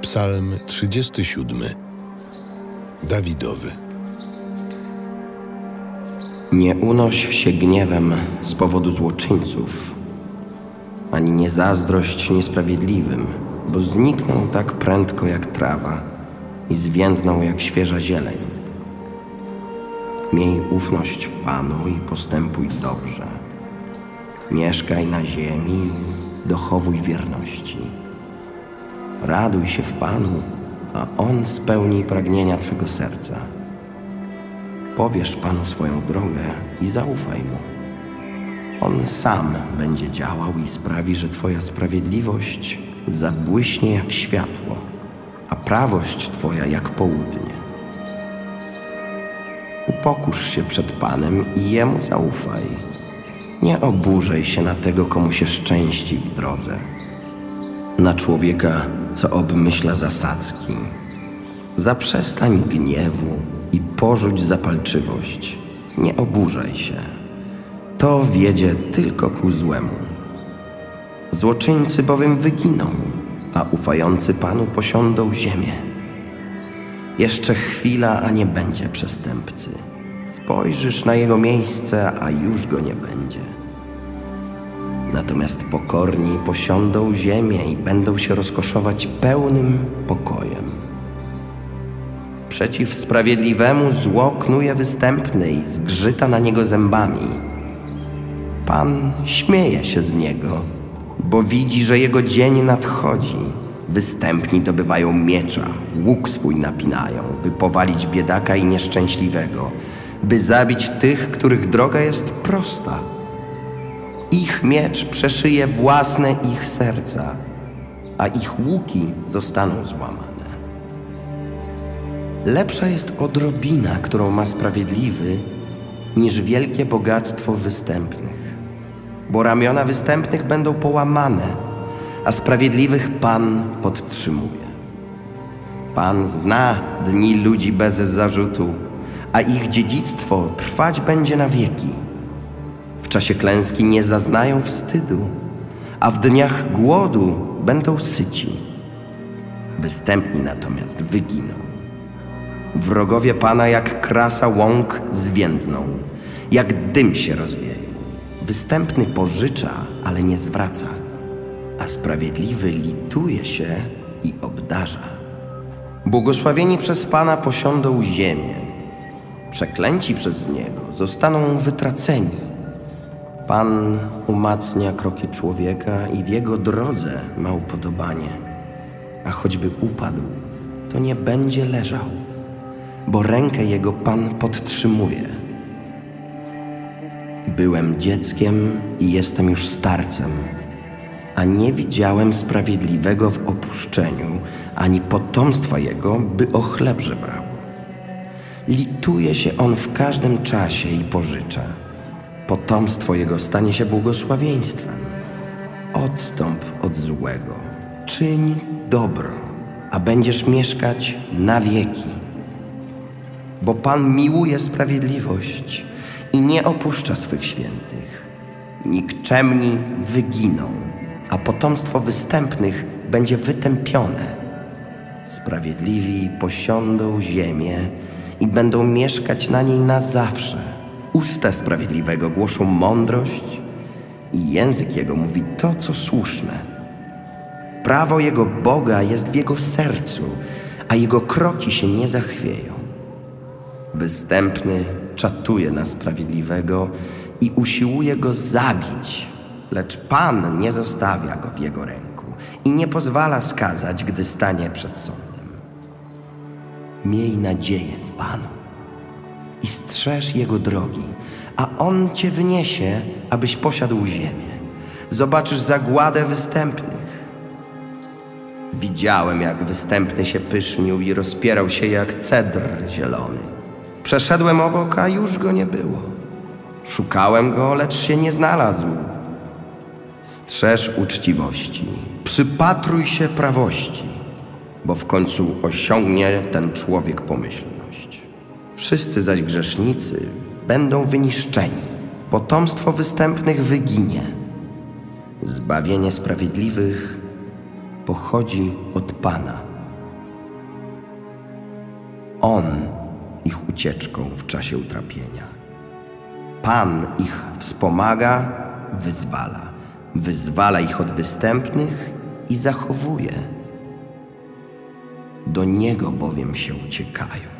Psalm 37. Dawidowy. Nie unoś się gniewem z powodu złoczyńców, ani nie zazdrość niesprawiedliwym, bo znikną tak prędko jak trawa i zwiędną jak świeża zieleń. Miej ufność w Panu i postępuj dobrze. Mieszkaj na ziemi i dochowuj wierności. Raduj się w Panu, a On spełni pragnienia Twego serca. Powiesz Panu swoją drogę i zaufaj Mu. On sam będzie działał i sprawi, że Twoja sprawiedliwość zabłyśnie jak światło, a prawość Twoja jak południe. Upokórz się przed Panem i Jemu zaufaj. Nie oburzaj się na tego, komu się szczęści w drodze. Na człowieka, co obmyśla zasadzki. Zaprzestań gniewu i porzuć zapalczywość. Nie oburzaj się. To wiedzie tylko ku złemu. Złoczyńcy bowiem wyginą, a ufający Panu posiądą ziemię. Jeszcze chwila, a nie będzie przestępcy. Spojrzysz na jego miejsce, a już go nie będzie. Natomiast pokorni posiądą ziemię i będą się rozkoszować pełnym pokojem. Przeciw sprawiedliwemu zło knuje występny i zgrzyta na niego zębami. Pan śmieje się z niego, bo widzi, że jego dzień nadchodzi. Występni dobywają miecza, łuk swój napinają, by powalić biedaka i nieszczęśliwego, by zabić tych, których droga jest prosta. Ich miecz przeszyje własne ich serca, a ich łuki zostaną złamane. Lepsza jest odrobina, którą ma sprawiedliwy, niż wielkie bogactwo występnych, bo ramiona występnych będą połamane, a sprawiedliwych Pan podtrzymuje. Pan zna dni ludzi bez zarzutu, a ich dziedzictwo trwać będzie na wieki. Czasie klęski nie zaznają wstydu, a w dniach głodu będą syci. Występni natomiast wyginą. Wrogowie Pana jak krasa łąk zwiędną, jak dym się rozwieją. Występny pożycza, ale nie zwraca, a sprawiedliwy lituje się i obdarza. Błogosławieni przez Pana posiądą ziemię, przeklęci przez Niego zostaną wytraceni. Pan umacnia kroki człowieka i w jego drodze ma upodobanie, a choćby upadł, to nie będzie leżał bo rękę Jego Pan podtrzymuje. Byłem dzieckiem i jestem już starcem, a nie widziałem sprawiedliwego w opuszczeniu, ani potomstwa Jego, by o chleb żebrał. Lituje się On w każdym czasie i pożycza. Potomstwo Jego stanie się błogosławieństwem. Odstąp od złego, czyń dobro, a będziesz mieszkać na wieki bo Pan miłuje sprawiedliwość i nie opuszcza swych świętych. Nikczemni wyginą, a potomstwo występnych będzie wytępione. Sprawiedliwi posiądą ziemię i będą mieszkać na niej na zawsze. Usta sprawiedliwego głoszą mądrość i język jego mówi to, co słuszne. Prawo jego Boga jest w jego sercu, a jego kroki się nie zachwieją. Występny czatuje na sprawiedliwego i usiłuje go zabić, lecz Pan nie zostawia go w jego ręku i nie pozwala skazać, gdy stanie przed sądem. Miej nadzieję w Panu i strzeż Jego drogi, a On Cię wyniesie, abyś posiadł ziemię. Zobaczysz zagładę występnych. Widziałem, jak występny się pysznił i rozpierał się jak cedr zielony. Przeszedłem obok, a już go nie było. Szukałem go, lecz się nie znalazł. Strzeż uczciwości, przypatruj się prawości, bo w końcu osiągnie ten człowiek pomyślność. Wszyscy zaś grzesznicy będą wyniszczeni, potomstwo występnych wyginie. Zbawienie sprawiedliwych pochodzi od Pana On ich ucieczką w czasie utrapienia. Pan ich wspomaga, wyzwala. Wyzwala ich od występnych i zachowuje. Do Niego bowiem się uciekają.